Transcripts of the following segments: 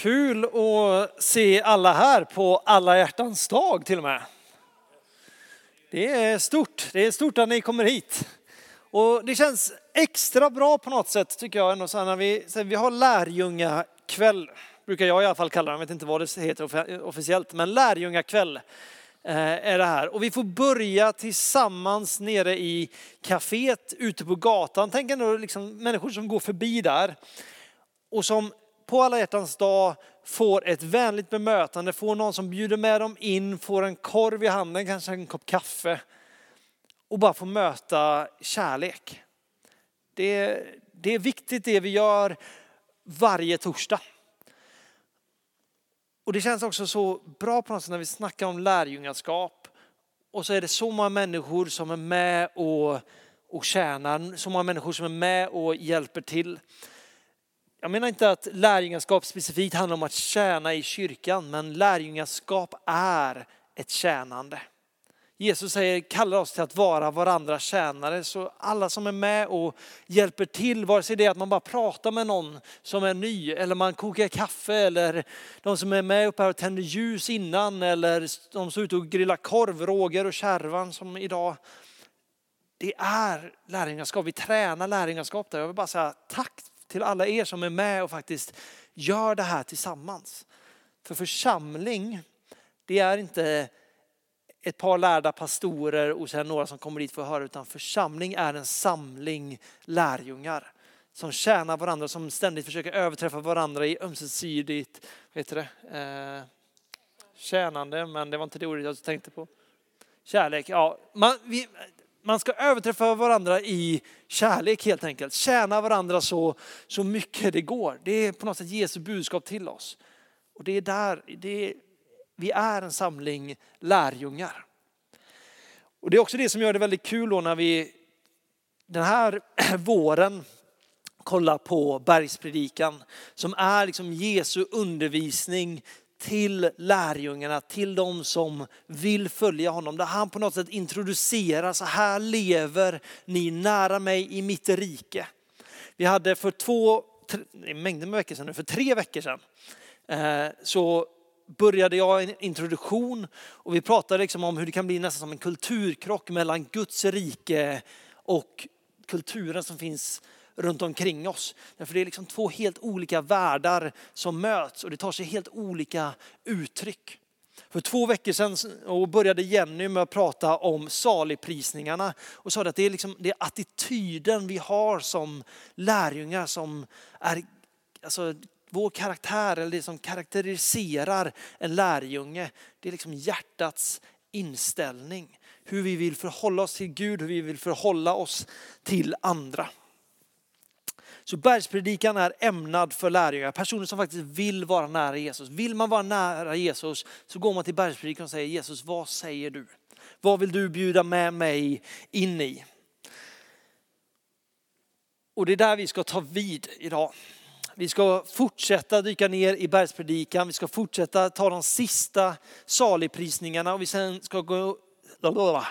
Kul att se alla här på alla hjärtans dag till och med. Det är stort. Det är stort att ni kommer hit. Och det känns extra bra på något sätt tycker jag ändå så när vi, så vi har lärjungakväll, brukar jag i alla fall kalla det, jag vet inte vad det heter officiellt, men lärjungakväll eh, är det här. Och vi får börja tillsammans nere i kaféet ute på gatan. Tänk ändå liksom människor som går förbi där och som på alla hjärtans dag får ett vänligt bemötande, får någon som bjuder med dem in, får en korv i handen, kanske en kopp kaffe och bara får möta kärlek. Det, det är viktigt det vi gör varje torsdag. Och det känns också så bra på något sätt när vi snackar om lärjungaskap och så är det så många människor som är med och, och tjänar, så många människor som är med och hjälper till. Jag menar inte att lärjungaskap specifikt handlar om att tjäna i kyrkan, men lärjungaskap är ett tjänande. Jesus säger, kallar oss till att vara varandra tjänare. Så alla som är med och hjälper till, vare sig det är att man bara pratar med någon som är ny, eller man kokar kaffe, eller de som är med uppe här och tänder ljus innan, eller de som är ute och grillar korv, Roger och Kärvan som idag. Det är lärjungaskap, vi tränar lärjungaskap där. Jag vill bara säga tack till alla er som är med och faktiskt gör det här tillsammans. För församling, det är inte ett par lärda pastorer och sen några som kommer dit för att höra, utan församling är en samling lärjungar som tjänar varandra, som ständigt försöker överträffa varandra i ömsesidigt, vad heter det, eh, tjänande, men det var inte det ordet jag tänkte på. Kärlek, ja. Man, vi, man ska överträffa varandra i kärlek helt enkelt. Tjäna varandra så, så mycket det går. Det är på något sätt Jesu budskap till oss. Och det är där, det är, vi är en samling lärjungar. Och det är också det som gör det väldigt kul då när vi den här våren kollar på bergspredikan som är liksom Jesu undervisning till lärjungarna, till de som vill följa honom. Där han på något sätt introducerar, så här lever ni nära mig i mitt rike. Vi hade för två, tre, mängder med veckor sedan, för tre veckor sedan, eh, så började jag en introduktion och vi pratade liksom om hur det kan bli nästan som en kulturkrock mellan Guds rike och kulturen som finns runt omkring oss. Därför det är liksom två helt olika världar som möts och det tar sig helt olika uttryck. För två veckor sedan började Jenny med att prata om saligprisningarna och sa att det är, liksom, det är attityden vi har som lärjungar som är alltså, vår karaktär eller det som karaktäriserar en lärjunge. Det är liksom hjärtats inställning. Hur vi vill förhålla oss till Gud, hur vi vill förhålla oss till andra. Så bergspredikan är ämnad för lärjungar, personer som faktiskt vill vara nära Jesus. Vill man vara nära Jesus så går man till bergspredikan och säger Jesus, vad säger du? Vad vill du bjuda med mig in i? Och det är där vi ska ta vid idag. Vi ska fortsätta dyka ner i bergspredikan, vi ska fortsätta ta de sista saligprisningarna och vi sen ska gå,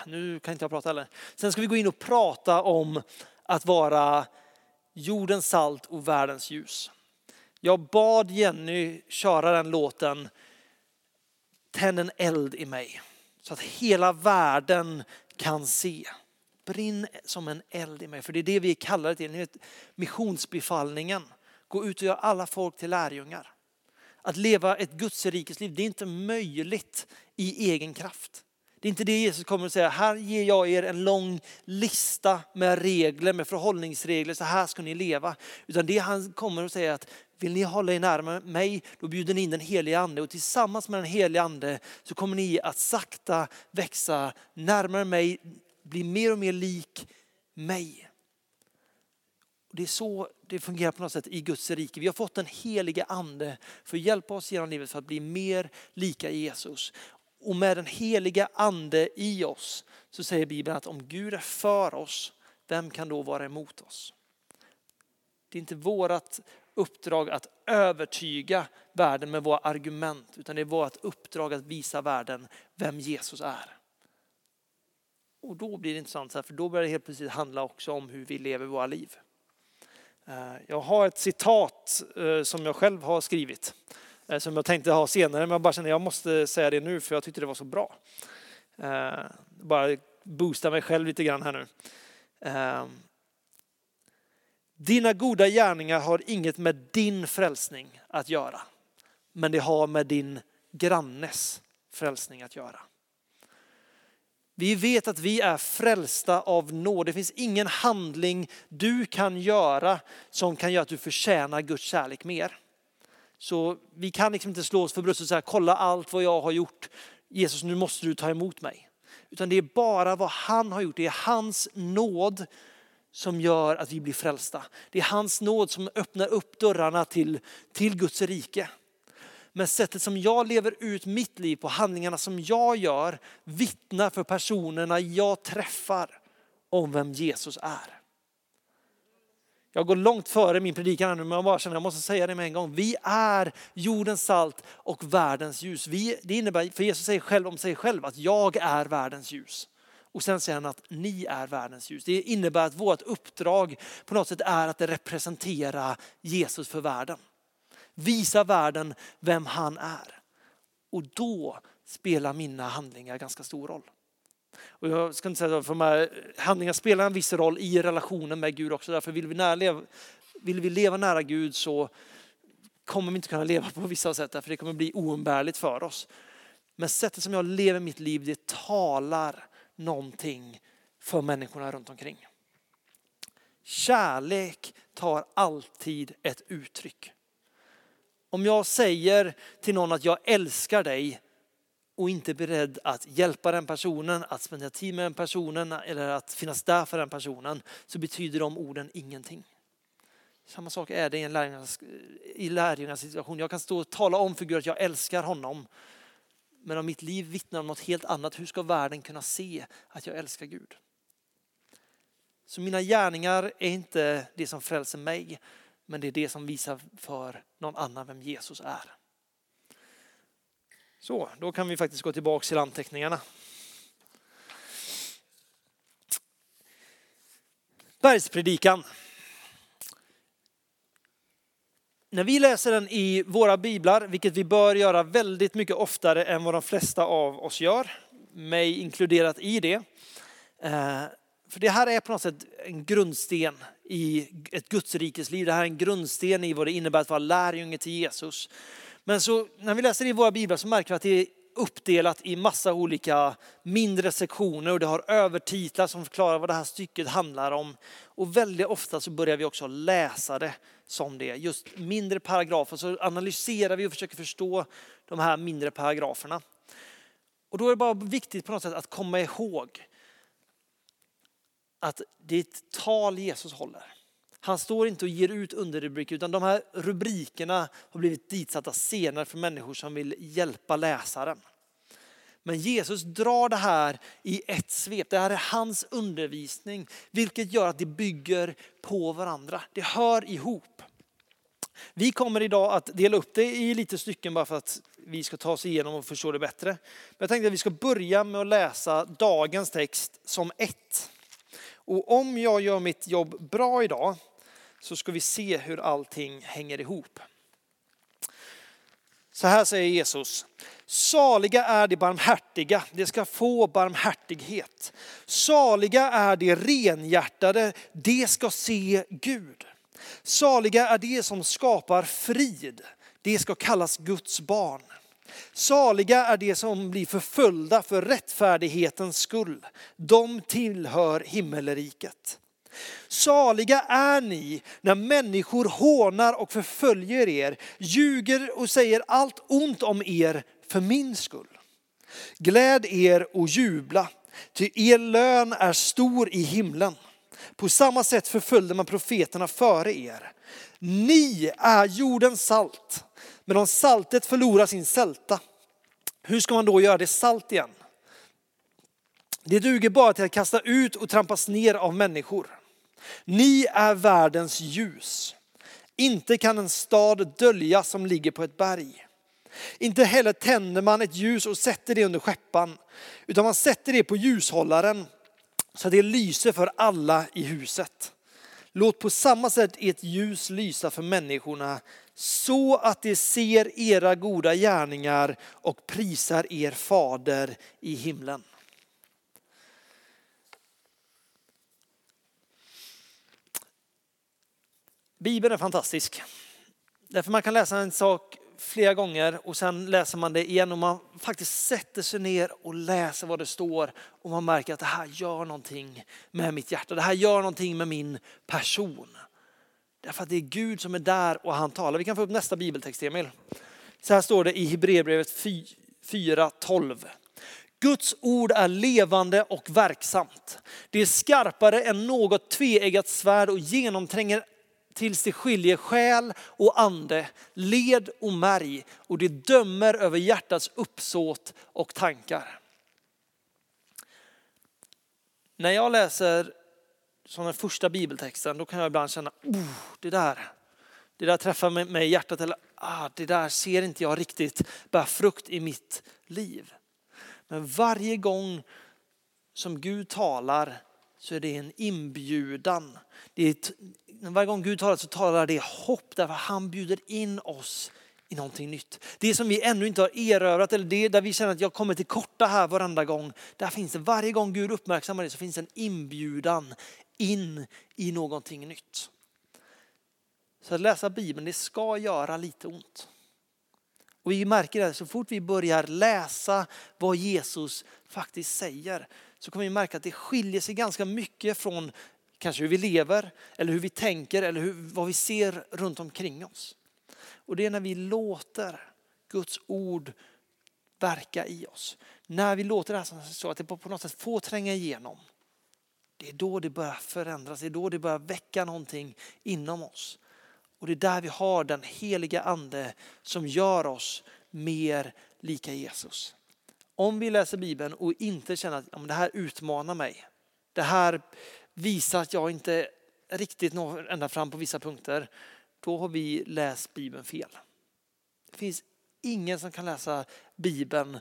nu kan inte jag prata heller. Sen ska vi gå in och prata om att vara jordens salt och världens ljus. Jag bad Jenny köra den låten Tänd en eld i mig så att hela världen kan se. Brinn som en eld i mig, för det är det vi kallar det till. Missionsbefallningen. Gå ut och gör alla folk till lärjungar. Att leva ett Guds rikes liv, det är inte möjligt i egen kraft. Det är inte det Jesus kommer att säga, här ger jag er en lång lista med regler, med förhållningsregler, så här ska ni leva. Utan det han kommer att säga att vill ni hålla er närmare mig, då bjuder ni in den helige ande och tillsammans med den helige ande så kommer ni att sakta växa närmare mig, bli mer och mer lik mig. Det är så det fungerar på något sätt i Guds rike. Vi har fått den helige ande för att hjälpa oss genom livet för att bli mer lika Jesus. Och med den heliga ande i oss så säger Bibeln att om Gud är för oss, vem kan då vara emot oss? Det är inte vårt uppdrag att övertyga världen med våra argument, utan det är vårt uppdrag att visa världen vem Jesus är. Och då blir det intressant, för då börjar det helt plötsligt handla också om hur vi lever våra liv. Eh, jag har ett citat eh, som jag själv har skrivit Eh, som jag tänkte ha senare, men jag bara kände att jag måste säga det nu för jag tyckte det var så bra. Eh, bara boosta mig själv lite grann här nu. Eh, dina goda gärningar har inget med din frälsning att göra, men det har med din grannes frälsning att göra. Vi vet att vi är frälsta av nåd. Det finns ingen handling du kan göra som kan göra att du förtjänar Guds kärlek mer. Så vi kan liksom inte slå oss för bröstet och säga kolla allt vad jag har gjort. Jesus nu måste du ta emot mig. Utan det är bara vad han har gjort. Det är hans nåd som gör att vi blir frälsta. Det är hans nåd som öppnar upp dörrarna till, till Guds rike. Men sättet som jag lever ut mitt liv på, handlingarna som jag gör, vittnar för personerna jag träffar om vem Jesus är. Jag går långt före min predikan här nu, men jag bara känner jag måste säga det med en gång. Vi är jordens salt och världens ljus. Vi, det innebär, för Jesus säger själv om sig själv att jag är världens ljus. Och sen säger han att ni är världens ljus. Det innebär att vårt uppdrag på något sätt är att representera Jesus för världen. Visa världen vem han är. Och då spelar mina handlingar ganska stor roll. Och jag ska inte säga att de här handlingarna spelar en viss roll i relationen med Gud också. Därför vill vi, närleva, vill vi leva nära Gud så kommer vi inte kunna leva på vissa sätt därför det kommer bli oumbärligt för oss. Men sättet som jag lever mitt liv det talar någonting för människorna runt omkring. Kärlek tar alltid ett uttryck. Om jag säger till någon att jag älskar dig och inte är beredd att hjälpa den personen, att spendera tid med den personen eller att finnas där för den personen så betyder de orden ingenting. Samma sak är det i en lärjungas, i lärjungas situation. Jag kan stå och tala om för Gud att jag älskar honom. Men om mitt liv vittnar om något helt annat, hur ska världen kunna se att jag älskar Gud? Så mina gärningar är inte det som frälser mig, men det är det som visar för någon annan vem Jesus är. Så, då kan vi faktiskt gå tillbaka till anteckningarna. Bergspredikan. När vi läser den i våra biblar, vilket vi bör göra väldigt mycket oftare än vad de flesta av oss gör, mig inkluderat i det. Eh, för det här är på något sätt en grundsten i ett Gudsrikes liv. Det här är en grundsten i vad det innebär att vara lärjunge till Jesus. Men så när vi läser i våra biblar så märker vi att det är uppdelat i massa olika mindre sektioner och det har övertitlar som förklarar vad det här stycket handlar om. Och väldigt ofta så börjar vi också läsa det som det, just mindre paragrafer. Så analyserar vi och försöker förstå de här mindre paragraferna. Och då är det bara viktigt på något sätt att komma ihåg att det är ett tal Jesus håller. Han står inte och ger ut underrubriker utan de här rubrikerna har blivit ditsatta senare för människor som vill hjälpa läsaren. Men Jesus drar det här i ett svep. Det här är hans undervisning, vilket gör att det bygger på varandra. Det hör ihop. Vi kommer idag att dela upp det i lite stycken bara för att vi ska ta oss igenom och förstå det bättre. Men jag tänkte att vi ska börja med att läsa dagens text som ett. Och om jag gör mitt jobb bra idag så ska vi se hur allting hänger ihop. Så här säger Jesus. Saliga är de barmhärtiga, de ska få barmhärtighet. Saliga är de renhjärtade, de ska se Gud. Saliga är de som skapar frid, de ska kallas Guds barn. Saliga är de som blir förföljda för rättfärdighetens skull. De tillhör himmelriket. Saliga är ni när människor hånar och förföljer er, ljuger och säger allt ont om er för min skull. Gläd er och jubla, ty er lön är stor i himlen. På samma sätt förföljde man profeterna före er. Ni är jordens salt, men om saltet förlorar sin sälta, hur ska man då göra det salt igen? Det duger bara till att kasta ut och trampas ner av människor. Ni är världens ljus. Inte kan en stad döljas som ligger på ett berg. Inte heller tänder man ett ljus och sätter det under skeppan, utan man sätter det på ljushållaren så att det lyser för alla i huset. Låt på samma sätt ert ljus lysa för människorna så att de ser era goda gärningar och prisar er fader i himlen. Bibeln är fantastisk. Därför man kan läsa en sak flera gånger och sen läser man det igen och man faktiskt sätter sig ner och läser vad det står och man märker att det här gör någonting med mitt hjärta. Det här gör någonting med min person. Därför att det är Gud som är där och han talar. Vi kan få upp nästa bibeltext Emil. Så här står det i Hebreerbrevet 4.12. Guds ord är levande och verksamt. Det är skarpare än något tveeggat svärd och genomtränger tills det skiljer själ och ande, led och märg och det dömer över hjärtats uppsåt och tankar. När jag läser som den första bibeltexten, då kan jag ibland känna, oh, det där, det där träffar mig i hjärtat, eller ah, det där ser inte jag riktigt bära frukt i mitt liv. Men varje gång som Gud talar så är det en inbjudan. Det är ett, varje gång Gud talar så talar det hopp därför han bjuder in oss i någonting nytt. Det som vi ännu inte har erövrat eller det där vi känner att jag kommer till korta här varenda gång. Där finns det, varje gång Gud uppmärksammar det så finns det en inbjudan in i någonting nytt. Så att läsa Bibeln, det ska göra lite ont. Och vi märker det så fort vi börjar läsa vad Jesus faktiskt säger så kommer vi märka att det skiljer sig ganska mycket från kanske hur vi lever eller hur vi tänker eller hur, vad vi ser runt omkring oss. Och det är när vi låter Guds ord verka i oss. När vi låter det här så att det på något sätt får tränga igenom. Det är då det börjar förändras, det är då det börjar väcka någonting inom oss. Och det är där vi har den heliga ande som gör oss mer lika Jesus. Om vi läser Bibeln och inte känner att ja, det här utmanar mig. Det här visar att jag inte riktigt når ända fram på vissa punkter. Då har vi läst Bibeln fel. Det finns ingen som kan läsa Bibeln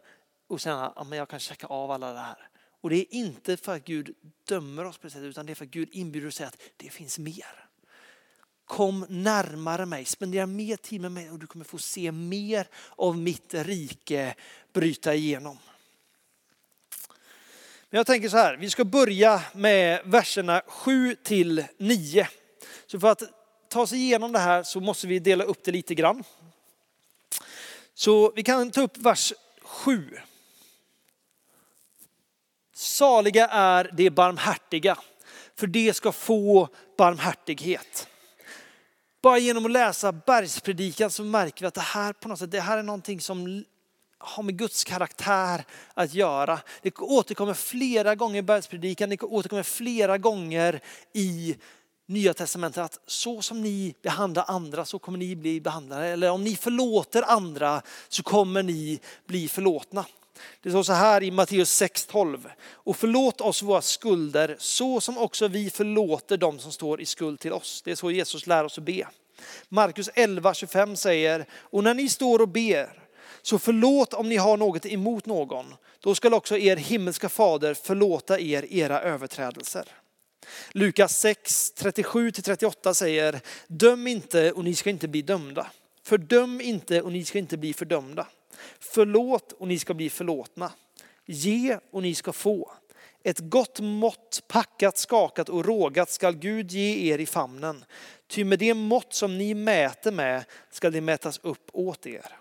och känna att ja, jag kan checka av alla det här. Och det är inte för att Gud dömer oss på det sättet utan det är för att Gud inbjuder och säger att det finns mer. Kom närmare mig, spendera mer tid med mig och du kommer få se mer av mitt rike bryta igenom. Men jag tänker så här, vi ska börja med verserna 7 till 9. Så för att ta oss igenom det här så måste vi dela upp det lite grann. Så vi kan ta upp vers 7. Saliga är de barmhärtiga, för de ska få barmhärtighet. Bara genom att läsa bergspredikan så märker vi att det här på något sätt, det här är någonting som har med Guds karaktär att göra. Det återkommer flera gånger i bergspredikan, det återkommer flera gånger i Nya Testamentet att så som ni behandlar andra så kommer ni bli behandlade. Eller om ni förlåter andra så kommer ni bli förlåtna. Det står så här i Matteus 6.12. Och förlåt oss våra skulder så som också vi förlåter dem som står i skuld till oss. Det är så Jesus lär oss att be. Markus 11.25 säger, och när ni står och ber, så förlåt om ni har något emot någon. Då skall också er himmelska fader förlåta er era överträdelser. Lukas 6, 37-38 säger, döm inte och ni ska inte bli dömda. Fördöm inte och ni ska inte bli fördömda. Förlåt och ni ska bli förlåtna. Ge och ni ska få. Ett gott mått, packat, skakat och rågat skall Gud ge er i famnen. Ty med det mått som ni mäter med skall det mätas upp åt er.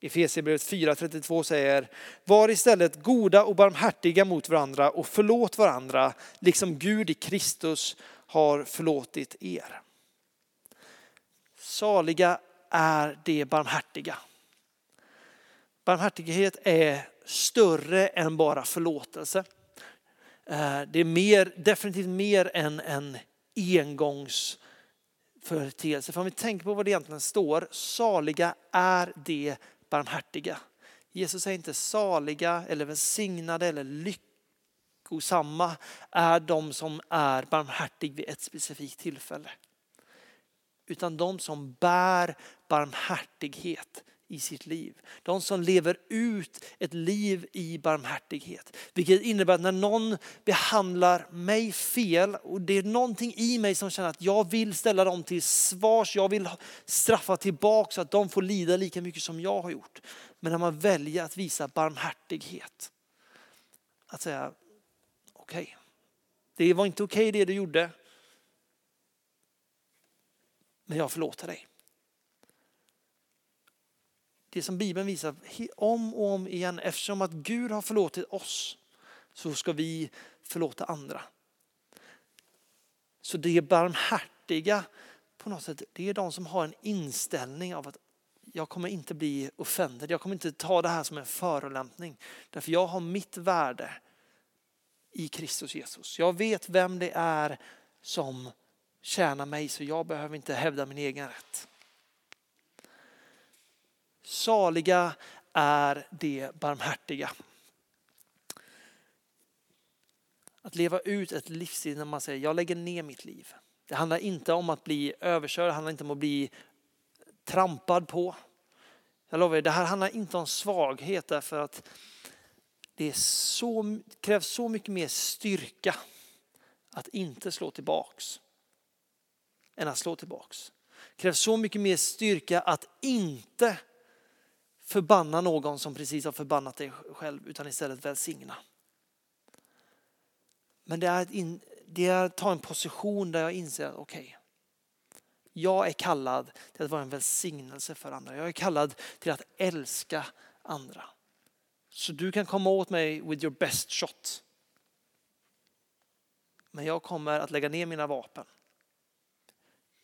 Efesierbrevet 4.32 säger, var istället goda och barmhärtiga mot varandra och förlåt varandra, liksom Gud i Kristus har förlåtit er. Saliga är de barmhärtiga. Barmhärtighet är större än bara förlåtelse. Eh, det är mer, definitivt mer än en engångsföreteelse. För om vi tänker på vad det egentligen står, saliga är de barmhärtiga. Jesus är inte saliga eller välsignade eller lyckosamma är de som är barmhärtig vid ett specifikt tillfälle. Utan de som bär barmhärtighet i sitt liv. De som lever ut ett liv i barmhärtighet. Vilket innebär att när någon behandlar mig fel och det är någonting i mig som känner att jag vill ställa dem till svars, jag vill straffa tillbaka så att de får lida lika mycket som jag har gjort. Men när man väljer att visa barmhärtighet. Att säga okej, okay, det var inte okej okay det du gjorde. Men jag förlåter dig. Det som Bibeln visar om och om igen, eftersom att Gud har förlåtit oss så ska vi förlåta andra. Så det barmhärtiga på något sätt, det är de som har en inställning av att jag kommer inte bli offended, jag kommer inte ta det här som en förolämpning. Därför jag har mitt värde i Kristus Jesus. Jag vet vem det är som tjänar mig så jag behöver inte hävda min egen rätt. Saliga är de barmhärtiga. Att leva ut ett livsstil när man säger jag lägger ner mitt liv. Det handlar inte om att bli överkörd, det handlar inte om att bli trampad på. Jag lovar er, det här handlar inte om svaghet därför att det så, krävs så mycket mer styrka att inte slå tillbaks än att slå tillbaks. Det krävs så mycket mer styrka att inte förbanna någon som precis har förbannat dig själv utan istället välsigna. Men det är, att, in, det är att ta en position där jag inser att okej, okay, jag är kallad till att vara en välsignelse för andra. Jag är kallad till att älska andra. Så du kan komma åt mig with your best shot. Men jag kommer att lägga ner mina vapen.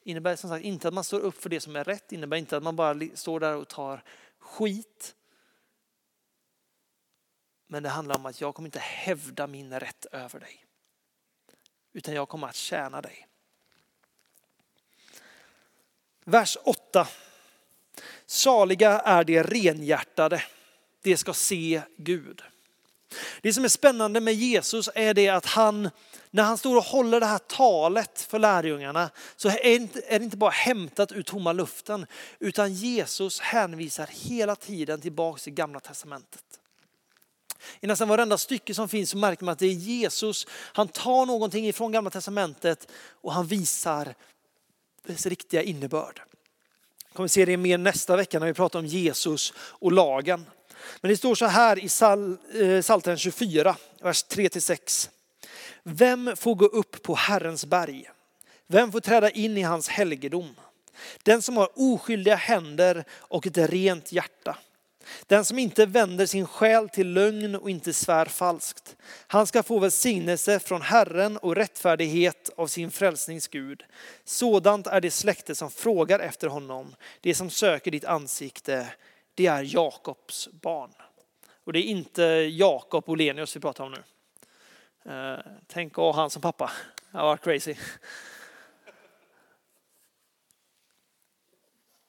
Innebär som sagt inte att man står upp för det som är rätt, innebär inte att man bara står där och tar skit. Men det handlar om att jag kommer inte hävda min rätt över dig. Utan jag kommer att tjäna dig. Vers 8. Saliga är de renhjärtade, de ska se Gud. Det som är spännande med Jesus är det att han, när han står och håller det här talet för lärjungarna, så är det inte bara hämtat ur tomma luften, utan Jesus hänvisar hela tiden tillbaka till gamla testamentet. I nästan varenda stycke som finns så märker man att det är Jesus, han tar någonting ifrån gamla testamentet och han visar dess riktiga innebörd. Vi kommer se det mer nästa vecka när vi pratar om Jesus och lagen. Men det står så här i eh, Psaltaren 24, vers 3-6. Vem får gå upp på Herrens berg? Vem får träda in i hans helgedom? Den som har oskyldiga händer och ett rent hjärta. Den som inte vänder sin själ till lögn och inte svär falskt. Han ska få välsignelse från Herren och rättfärdighet av sin frälsnings Gud. Sådant är det släkte som frågar efter honom, det som söker ditt ansikte det är Jakobs barn. Och det är inte Jakob Olenius vi pratar om nu. Eh, tänk att ha han som pappa. Det var varit crazy.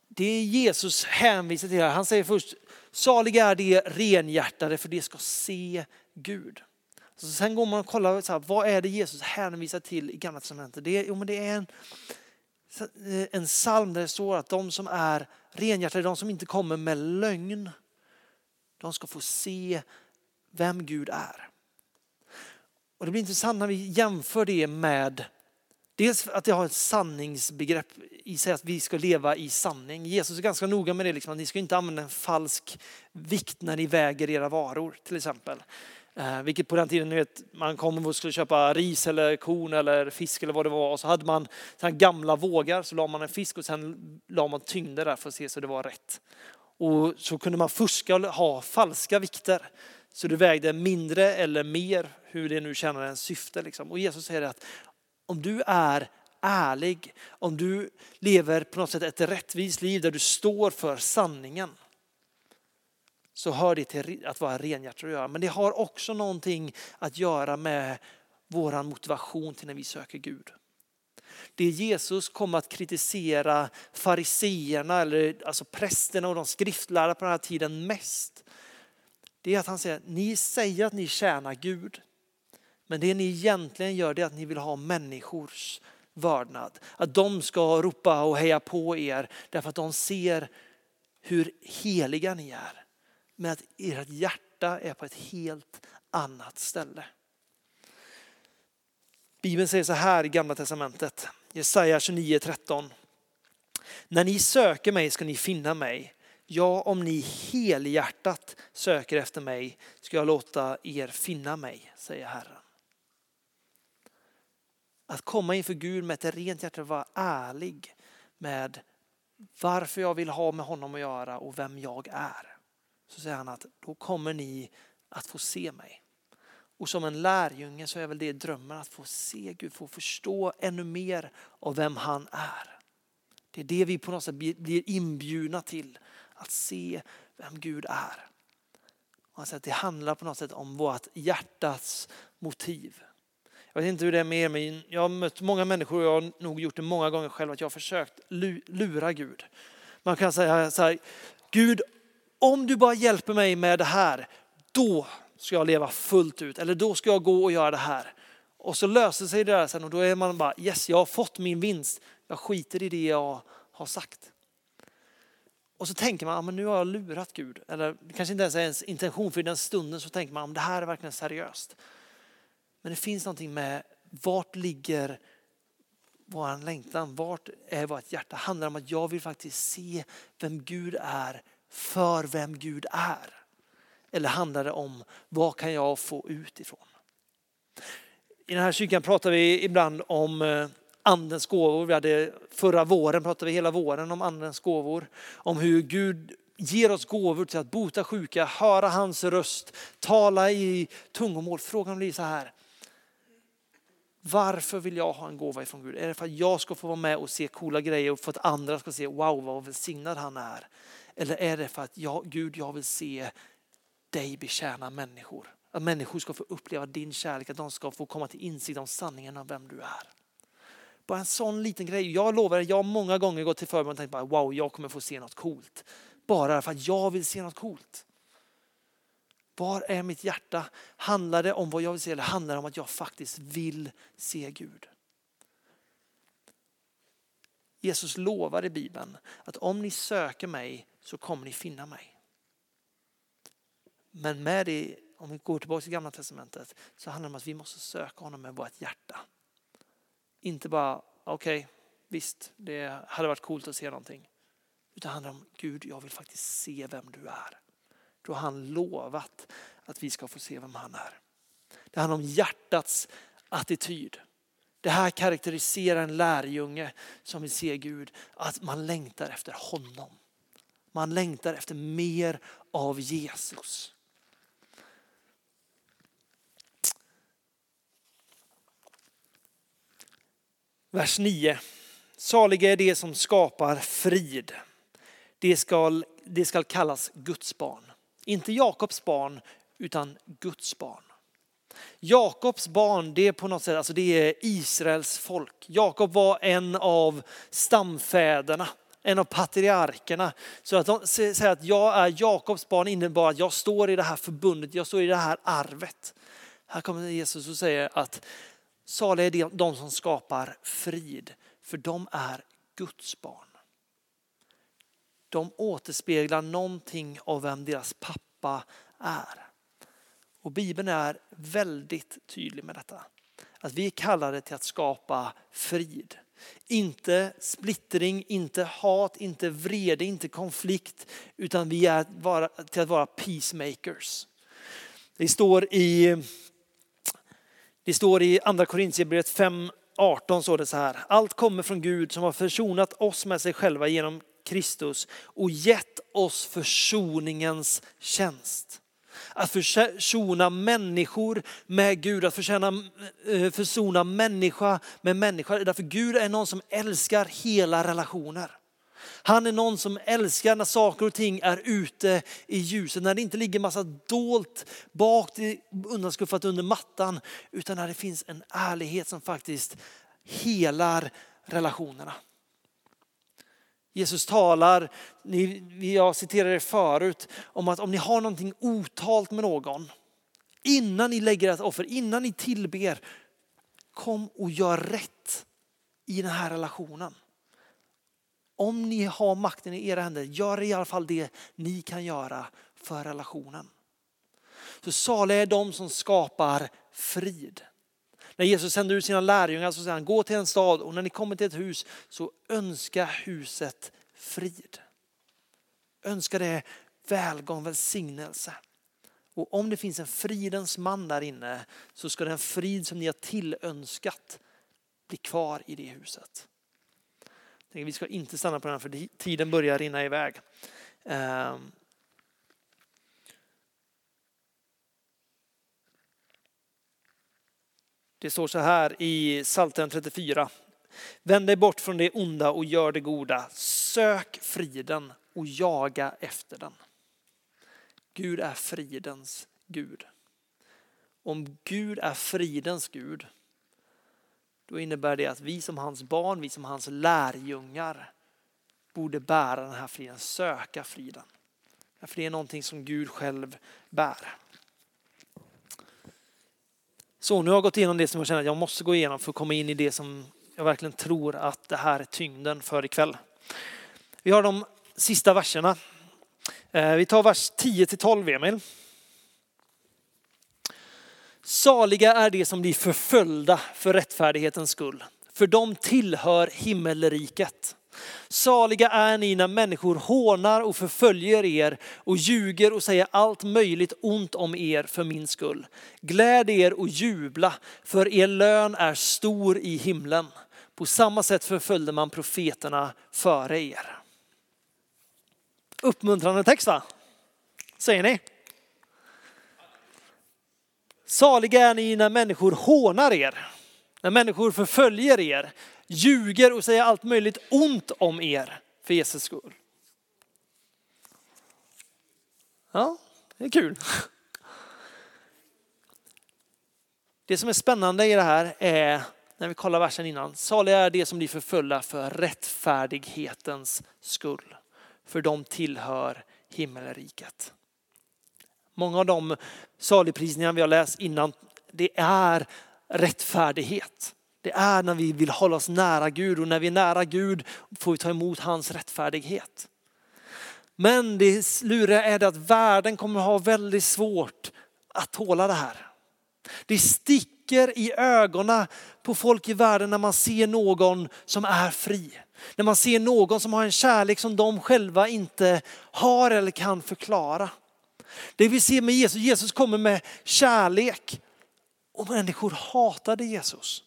Det är Jesus hänvisar till här. Han säger först, saliga är de renhjärtade för de ska se Gud. Så sen går man och kollar, så här, vad är det Jesus hänvisar till i Gamla Testamentet? Det jo, men det är en, Eh, en psalm där det står att de som är renhjärtade, de som inte kommer med lögn, de ska få se vem Gud är. Och det blir intressant när vi jämför det med Dels att det har ett sanningsbegrepp i sig, att vi ska leva i sanning. Jesus är ganska noga med det, liksom, att ni ska inte använda en falsk vikt när ni väger era varor till exempel. Eh, vilket på den tiden, ni vet, man kom och skulle köpa ris eller korn eller fisk eller vad det var och så hade man så gamla vågar så la man en fisk och sen la man tyngder där för att se så det var rätt. Och så kunde man fuska och ha falska vikter. Så det vägde mindre eller mer, hur det nu tjänar en syfte. Liksom. Och Jesus säger att om du är ärlig, om du lever på något sätt ett rättvist liv där du står för sanningen, så hör det till att vara renhjärtad att göra. Men det har också någonting att göra med vår motivation till när vi söker Gud. Det Jesus kommer att kritisera fariseerna, eller alltså prästerna och de skriftlärda på den här tiden mest. Det är att han säger, ni säger att ni tjänar Gud. Men det ni egentligen gör är att ni vill ha människors vördnad. Att de ska ropa och heja på er därför att de ser hur heliga ni är. Men att ert hjärta är på ett helt annat ställe. Bibeln säger så här i Gamla Testamentet, Jesaja 29.13. När ni söker mig ska ni finna mig. Ja, om ni helhjärtat söker efter mig ska jag låta er finna mig, säger Herren. Att komma inför Gud med ett rent hjärta och vara ärlig med varför jag vill ha med honom att göra och vem jag är. Så säger han att då kommer ni att få se mig. Och som en lärjunge så är väl det drömmen att få se Gud, få förstå ännu mer av vem han är. Det är det vi på något sätt blir inbjudna till, att se vem Gud är. Alltså att det handlar på något sätt om vårt hjärtats motiv. Jag vet inte hur det är med er, men jag har mött många människor och jag har nog gjort det många gånger själv att jag har försökt lura Gud. Man kan säga så här, Gud om du bara hjälper mig med det här, då ska jag leva fullt ut. Eller då ska jag gå och göra det här. Och så löser sig det där sen och då är man bara, yes jag har fått min vinst. Jag skiter i det jag har sagt. Och så tänker man, ja, men nu har jag lurat Gud. Eller kanske inte ens är ens intention, för i den stunden så tänker man, ah, det här är verkligen seriöst. Men det finns någonting med, vart ligger vår längtan? Vart är vårt hjärta? Det handlar om att jag vill faktiskt se vem Gud är för vem Gud är. Eller handlar det om vad kan jag få ut ifrån? I den här kyrkan pratar vi ibland om eh, andens gåvor. Vi hade, förra våren pratade vi hela våren om andens gåvor. Om hur Gud ger oss gåvor till att bota sjuka, höra hans röst, tala i tungomål. Frågan blir så här. Varför vill jag ha en gåva ifrån Gud? Är det för att jag ska få vara med och se coola grejer och för att andra ska se wow vad välsignad han är? Eller är det för att jag, Gud jag vill se dig betjäna människor? Att människor ska få uppleva din kärlek, att de ska få komma till insikt om sanningen om vem du är. Bara en sån liten grej. Jag lovar, jag har många gånger gått till förbön och tänkt bara, wow, jag kommer få se något coolt. Bara för att jag vill se något coolt. Var är mitt hjärta? Handlar det om vad jag vill se eller handlar det om att jag faktiskt vill se Gud? Jesus lovar i Bibeln att om ni söker mig så kommer ni finna mig. Men med det, om vi går tillbaka till gamla testamentet, så handlar det om att vi måste söka honom med vårt hjärta. Inte bara, okej, okay, visst, det hade varit coolt att se någonting. Utan det handlar om, Gud, jag vill faktiskt se vem du är. Då har han lovat att vi ska få se vem han är. Det handlar om hjärtats attityd. Det här karaktäriserar en lärjunge som vill se Gud, att man längtar efter honom. Man längtar efter mer av Jesus. Vers 9. Saliga är det som skapar frid. Det ska, det ska kallas Guds barn. Inte Jakobs barn, utan Guds barn. Jakobs barn, det är på något sätt, alltså det är Israels folk. Jakob var en av stamfäderna, en av patriarkerna. Så att de säger att jag är Jakobs barn innebär att jag står i det här förbundet, jag står i det här arvet. Här kommer Jesus och säger att saliga är de som skapar frid, för de är Guds barn. De återspeglar någonting av vem deras pappa är. Och Bibeln är väldigt tydlig med detta. Att vi är kallade till att skapa frid. Inte splittring, inte hat, inte vrede, inte konflikt, utan vi är till att vara peacemakers. Det står i, det står i andra Korintierbrevet 5, 18 står det så här. Allt kommer från Gud som har försonat oss med sig själva genom Kristus och gett oss försoningens tjänst. Att försona människor med Gud, att försona, eh, försona människa med människa. Därför Gud är någon som älskar hela relationer. Han är någon som älskar när saker och ting är ute i ljuset, när det inte ligger massa dolt bak undanskuffat under mattan, utan när det finns en ärlighet som faktiskt helar relationerna. Jesus talar, jag citerade det förut, om att om ni har någonting otalt med någon, innan ni lägger ett offer, innan ni tillber, kom och gör rätt i den här relationen. om ni har makten i era händer, gör i alla fall det ni kan göra för relationen. Så saliga är de som skapar frid. När Jesus sänder ut sina lärjungar så säger han, gå till en stad och när ni kommer till ett hus så önska huset frid. Önska det välgång, välsignelse. Och om det finns en fridens man där inne så ska den frid som ni har tillönskat bli kvar i det huset. Vi ska inte stanna på den här för tiden börjar rinna iväg. Ehm, Det står så här i Psaltaren 34. Vänd dig bort från det onda och gör det goda. Sök friden och jaga efter den. Gud är fridens Gud. Om Gud är fridens Gud, då innebär det att vi som hans barn, vi som hans lärjungar borde bära den här friden, söka friden. För det är någonting som Gud själv bär. Så nu har jag gått igenom det som jag känner att jag måste gå igenom för att komma in i det som jag verkligen tror att det här är tyngden för ikväll. Vi har de sista verserna. Eh, vi tar vers 10 till 12 Emil. Saliga är de som blir förföljda för rättfärdighetens skull, för de tillhör himmelriket. Saliga är ni när människor hånar och förföljer er och ljuger och säger allt möjligt ont om er för min skull. Gläd er och jubla, för er lön är stor i himlen. På samma sätt förföljde man profeterna före er. Uppmuntrande text va? Säger ni? Saliga är ni när människor hånar er, när människor förföljer er, ljuger och säger allt möjligt ont om er för Jesus skull. Ja, det är kul. Det som är spännande i det här är när vi kollar versen innan. Saliga är det som blir förföljda för rättfärdighetens skull. För de tillhör himmelriket. Många av de saligprisningar vi har läst innan, det är rättfärdighet. Det är när vi vill hålla oss nära Gud och när vi är nära Gud får vi ta emot hans rättfärdighet. Men det luriga är det att världen kommer ha väldigt svårt att tåla det här. Det sticker i ögonen på folk i världen när man ser någon som är fri. När man ser någon som har en kärlek som de själva inte har eller kan förklara. Det vi ser med Jesus, Jesus kommer med kärlek och människor hatade Jesus.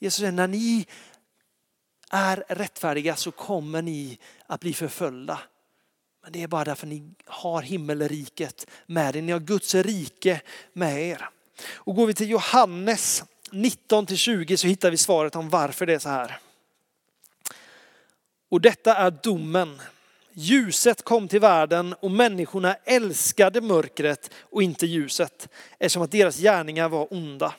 Jesus säger, när ni är rättfärdiga så kommer ni att bli förföljda. Men det är bara därför ni har himmelriket med er. Ni har Guds rike med er. Och går vi till Johannes 19 till 20 så hittar vi svaret om varför det är så här. Och detta är domen. Ljuset kom till världen och människorna älskade mörkret och inte ljuset eftersom att deras gärningar var onda.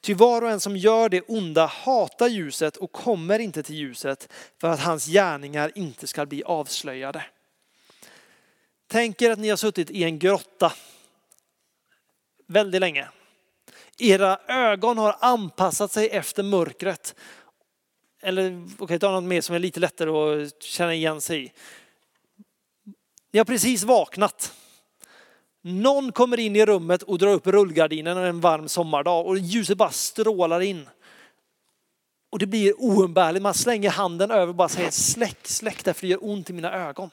Ty var och en som gör det onda hatar ljuset och kommer inte till ljuset för att hans gärningar inte ska bli avslöjade. Tänk er att ni har suttit i en grotta väldigt länge. Era ögon har anpassat sig efter mörkret. Eller okej, okay, ta något mer som är lite lättare att känna igen sig i. Ni har precis vaknat. Någon kommer in i rummet och drar upp rullgardinen en varm sommardag och ljuset bara strålar in. Och det blir oumbärligt. Man slänger handen över och bara säger släck, släck därför det gör ont i mina ögon.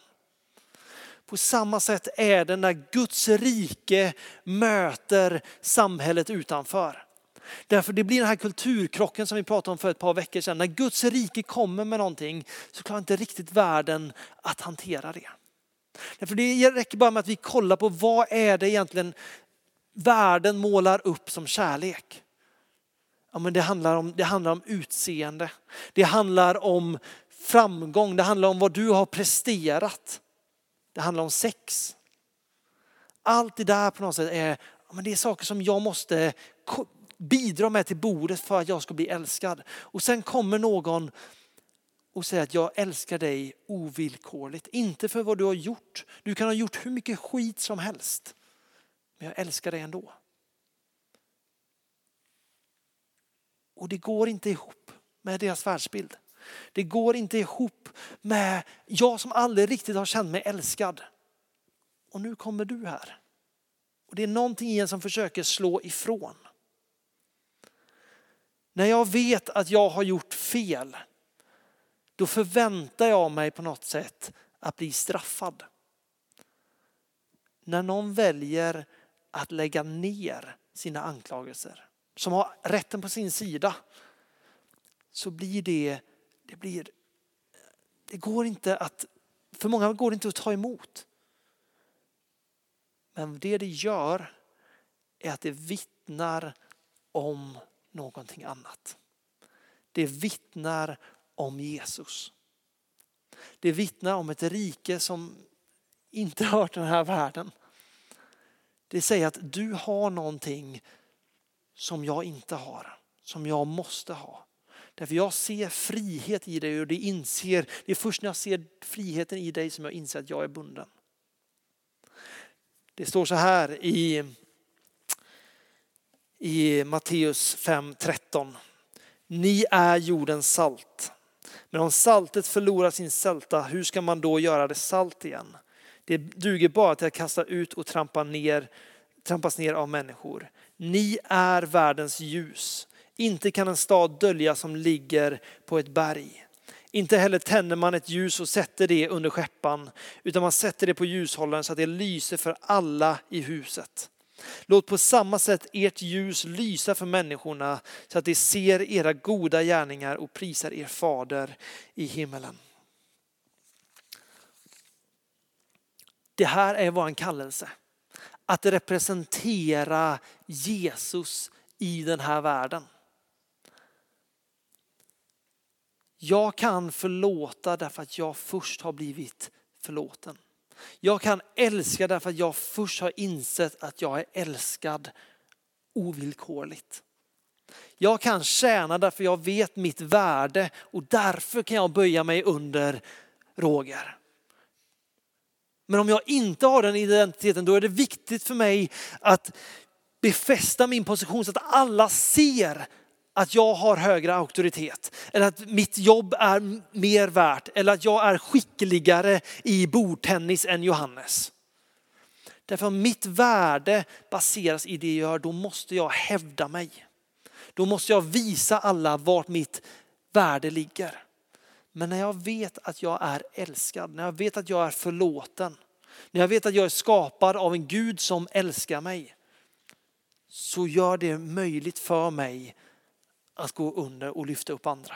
På samma sätt är det när Guds rike möter samhället utanför. Därför det blir den här kulturkrocken som vi pratade om för ett par veckor sedan. När Guds rike kommer med någonting så klarar inte riktigt världen att hantera det. Därför det räcker bara med att vi kollar på vad är det egentligen världen målar upp som kärlek. Ja, men det, handlar om, det handlar om utseende. Det handlar om framgång. Det handlar om vad du har presterat. Det handlar om sex. Allt det där på något sätt är, ja, men det är saker som jag måste bidra med till bordet för att jag ska bli älskad. Och sen kommer någon och säga att jag älskar dig ovillkorligt. Inte för vad du har gjort. Du kan ha gjort hur mycket skit som helst. Men jag älskar dig ändå. Och det går inte ihop med deras världsbild. Det går inte ihop med jag som aldrig riktigt har känt mig älskad. Och nu kommer du här. Och Det är någonting i en som försöker slå ifrån. När jag vet att jag har gjort fel, då förväntar jag mig på något sätt att bli straffad. När någon väljer att lägga ner sina anklagelser, som har rätten på sin sida, så blir det, det blir, det går inte att, för många går det inte att ta emot. Men det det gör är att det vittnar om någonting annat. Det vittnar om Jesus. Det vittnar om ett rike som inte hör till den här världen. Det säger att du har någonting som jag inte har, som jag måste ha. Därför jag ser frihet i dig och det, inser, det är först när jag ser friheten i dig som jag inser att jag är bunden. Det står så här i, i Matteus 5.13. Ni är jordens salt. Men om saltet förlorar sin sälta, hur ska man då göra det salt igen? Det duger bara till att kasta ut och trampa ner, trampas ner av människor. Ni är världens ljus. Inte kan en stad dölja som ligger på ett berg. Inte heller tänder man ett ljus och sätter det under skeppan, utan man sätter det på ljushållaren så att det lyser för alla i huset. Låt på samma sätt ert ljus lysa för människorna så att de ser era goda gärningar och prisar er fader i himmelen. Det här är vår kallelse. Att representera Jesus i den här världen. Jag kan förlåta därför att jag först har blivit förlåten. Jag kan älska därför att jag först har insett att jag är älskad ovillkorligt. Jag kan tjäna därför jag vet mitt värde och därför kan jag böja mig under Roger. Men om jag inte har den identiteten då är det viktigt för mig att befästa min position så att alla ser att jag har högre auktoritet eller att mitt jobb är mer värt eller att jag är skickligare i bordtennis än Johannes. Därför om mitt värde baseras i det jag gör, då måste jag hävda mig. Då måste jag visa alla vart mitt värde ligger. Men när jag vet att jag är älskad, när jag vet att jag är förlåten, när jag vet att jag är skapad av en Gud som älskar mig, så gör det möjligt för mig att gå under och lyfta upp andra.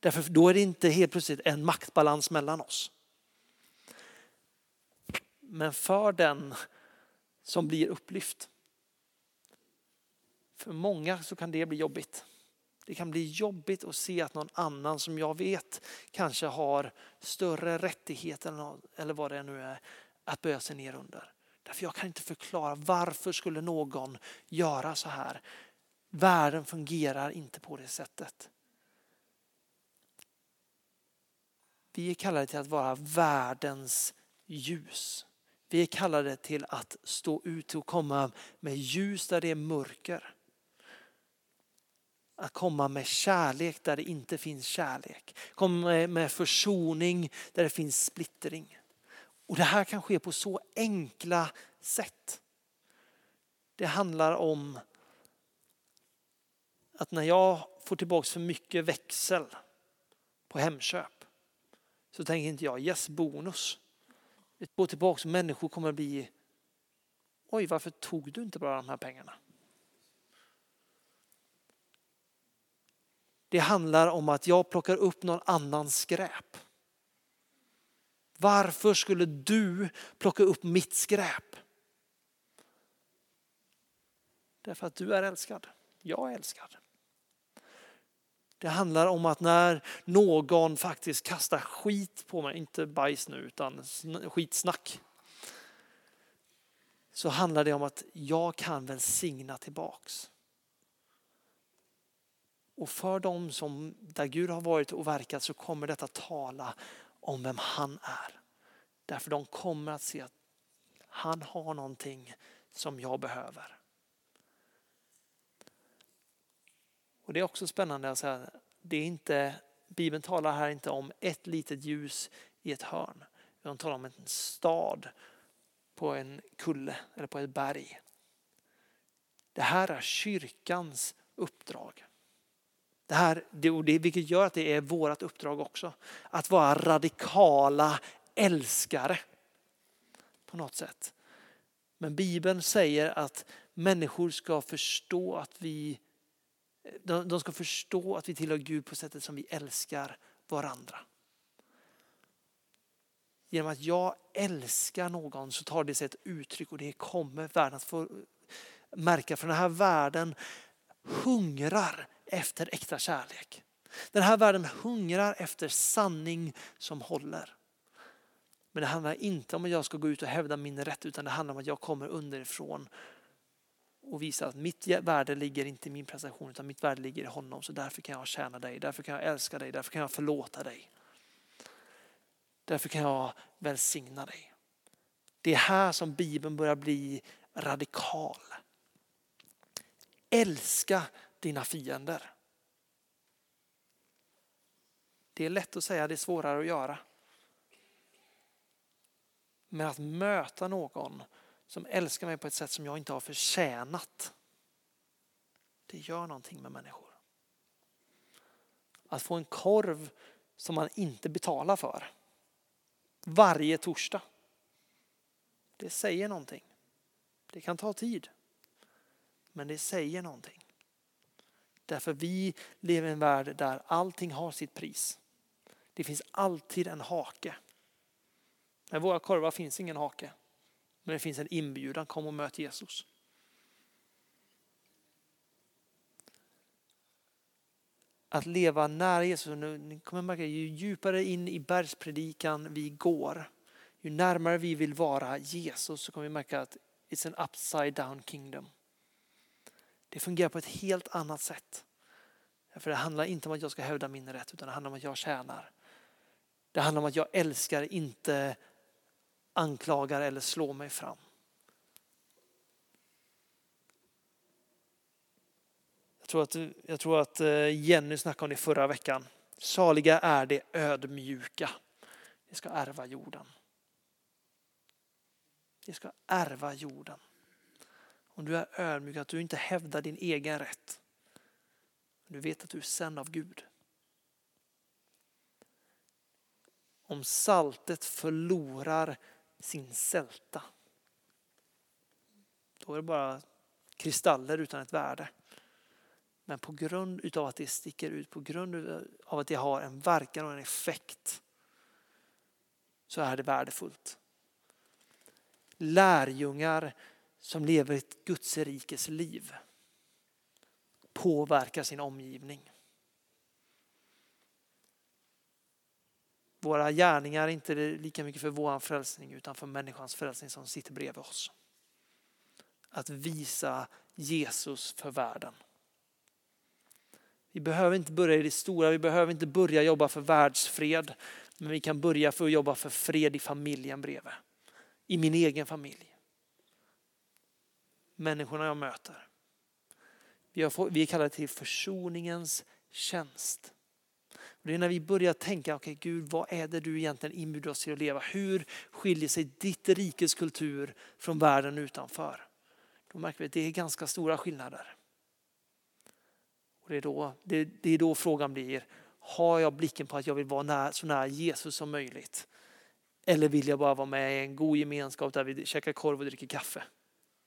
Därför då är det inte helt plötsligt en maktbalans mellan oss. Men för den som blir upplyft. För många så kan det bli jobbigt. Det kan bli jobbigt att se att någon annan som jag vet kanske har större rättigheter eller vad det nu är att böja sig ner under. Därför jag kan inte förklara varför skulle någon göra så här. Världen fungerar inte på det sättet. Vi är kallade till att vara världens ljus. Vi är kallade till att stå ut och komma med ljus där det är mörker. Att komma med kärlek där det inte finns kärlek. Komma med försoning där det finns splittring. Och det här kan ske på så enkla sätt. Det handlar om att när jag får tillbaka för mycket växel på Hemköp så tänker inte jag yes bonus. Det går tillbaka och människor kommer att bli oj varför tog du inte bara de här pengarna? Det handlar om att jag plockar upp någon annans skräp. Varför skulle du plocka upp mitt skräp? Därför att du är älskad. Jag är älskad. Det handlar om att när någon faktiskt kastar skit på mig, inte bajs nu utan skitsnack. Så handlar det om att jag kan välsigna tillbaks. Och för dem som där Gud har varit och verkat så kommer detta tala om vem han är. Därför de kommer att se att han har någonting som jag behöver. Och det är också spännande att säga, det är inte Bibeln talar här inte om ett litet ljus i ett hörn. Utan talar om en stad på en kulle eller på ett berg. Det här är kyrkans uppdrag. Det här, det, vilket gör att det är vårt uppdrag också. Att vara radikala älskare på något sätt. Men Bibeln säger att människor ska förstå att vi de ska förstå att vi tillhör Gud på sättet som vi älskar varandra. Genom att jag älskar någon så tar det sig ett uttryck och det kommer världen att få märka. För den här världen hungrar efter äkta kärlek. Den här världen hungrar efter sanning som håller. Men det handlar inte om att jag ska gå ut och hävda min rätt utan det handlar om att jag kommer underifrån och visa att mitt värde ligger inte i min prestation utan mitt värde ligger i honom. Så därför kan jag tjäna dig, därför kan jag älska dig, därför kan jag förlåta dig. Därför kan jag välsigna dig. Det är här som Bibeln börjar bli radikal. Älska dina fiender. Det är lätt att säga, det är svårare att göra. Men att möta någon som älskar mig på ett sätt som jag inte har förtjänat. Det gör någonting med människor. Att få en korv som man inte betalar för varje torsdag. Det säger någonting. Det kan ta tid. Men det säger någonting. Därför vi lever i en värld där allting har sitt pris. Det finns alltid en hake. Med våra korvar finns ingen hake. Men det finns en inbjudan, kom och möt Jesus. Att leva nära Jesus, ni kommer märka, ju djupare in i bergspredikan vi går, ju närmare vi vill vara Jesus så kommer vi märka att it's an upside down kingdom. Det fungerar på ett helt annat sätt. För det handlar inte om att jag ska hävda min rätt utan det handlar om att jag tjänar. Det handlar om att jag älskar, inte anklagar eller slår mig fram. Jag tror, att, jag tror att eh, Jenny snackade om det förra veckan. Saliga är det ödmjuka. Det ska ärva jorden. Det ska ärva jorden. Om du är ödmjuk, att du inte hävdar din egen rätt. Du vet att du är sänd av Gud. Om saltet förlorar sin sälta. Då är det bara kristaller utan ett värde. Men på grund av att det sticker ut, på grund av att det har en verkan och en effekt så är det värdefullt. Lärjungar som lever ett Guds rikes liv påverkar sin omgivning. Våra gärningar är inte lika mycket för vår frälsning utan för människans frälsning som sitter bredvid oss. Att visa Jesus för världen. Vi behöver inte börja i det stora, vi behöver inte börja jobba för världsfred. Men vi kan börja för att jobba för fred i familjen bredvid. I min egen familj. Människorna jag möter. Vi, vi är kallade till försoningens tjänst. Det är när vi börjar tänka, okej okay, Gud vad är det du egentligen inbjuder oss till att leva? Hur skiljer sig ditt rikes kultur från världen utanför? Då märker vi att det är ganska stora skillnader. Och det, är då, det, det är då frågan blir, har jag blicken på att jag vill vara nära, så nära Jesus som möjligt? Eller vill jag bara vara med i en god gemenskap där vi käkar korv och dricker kaffe?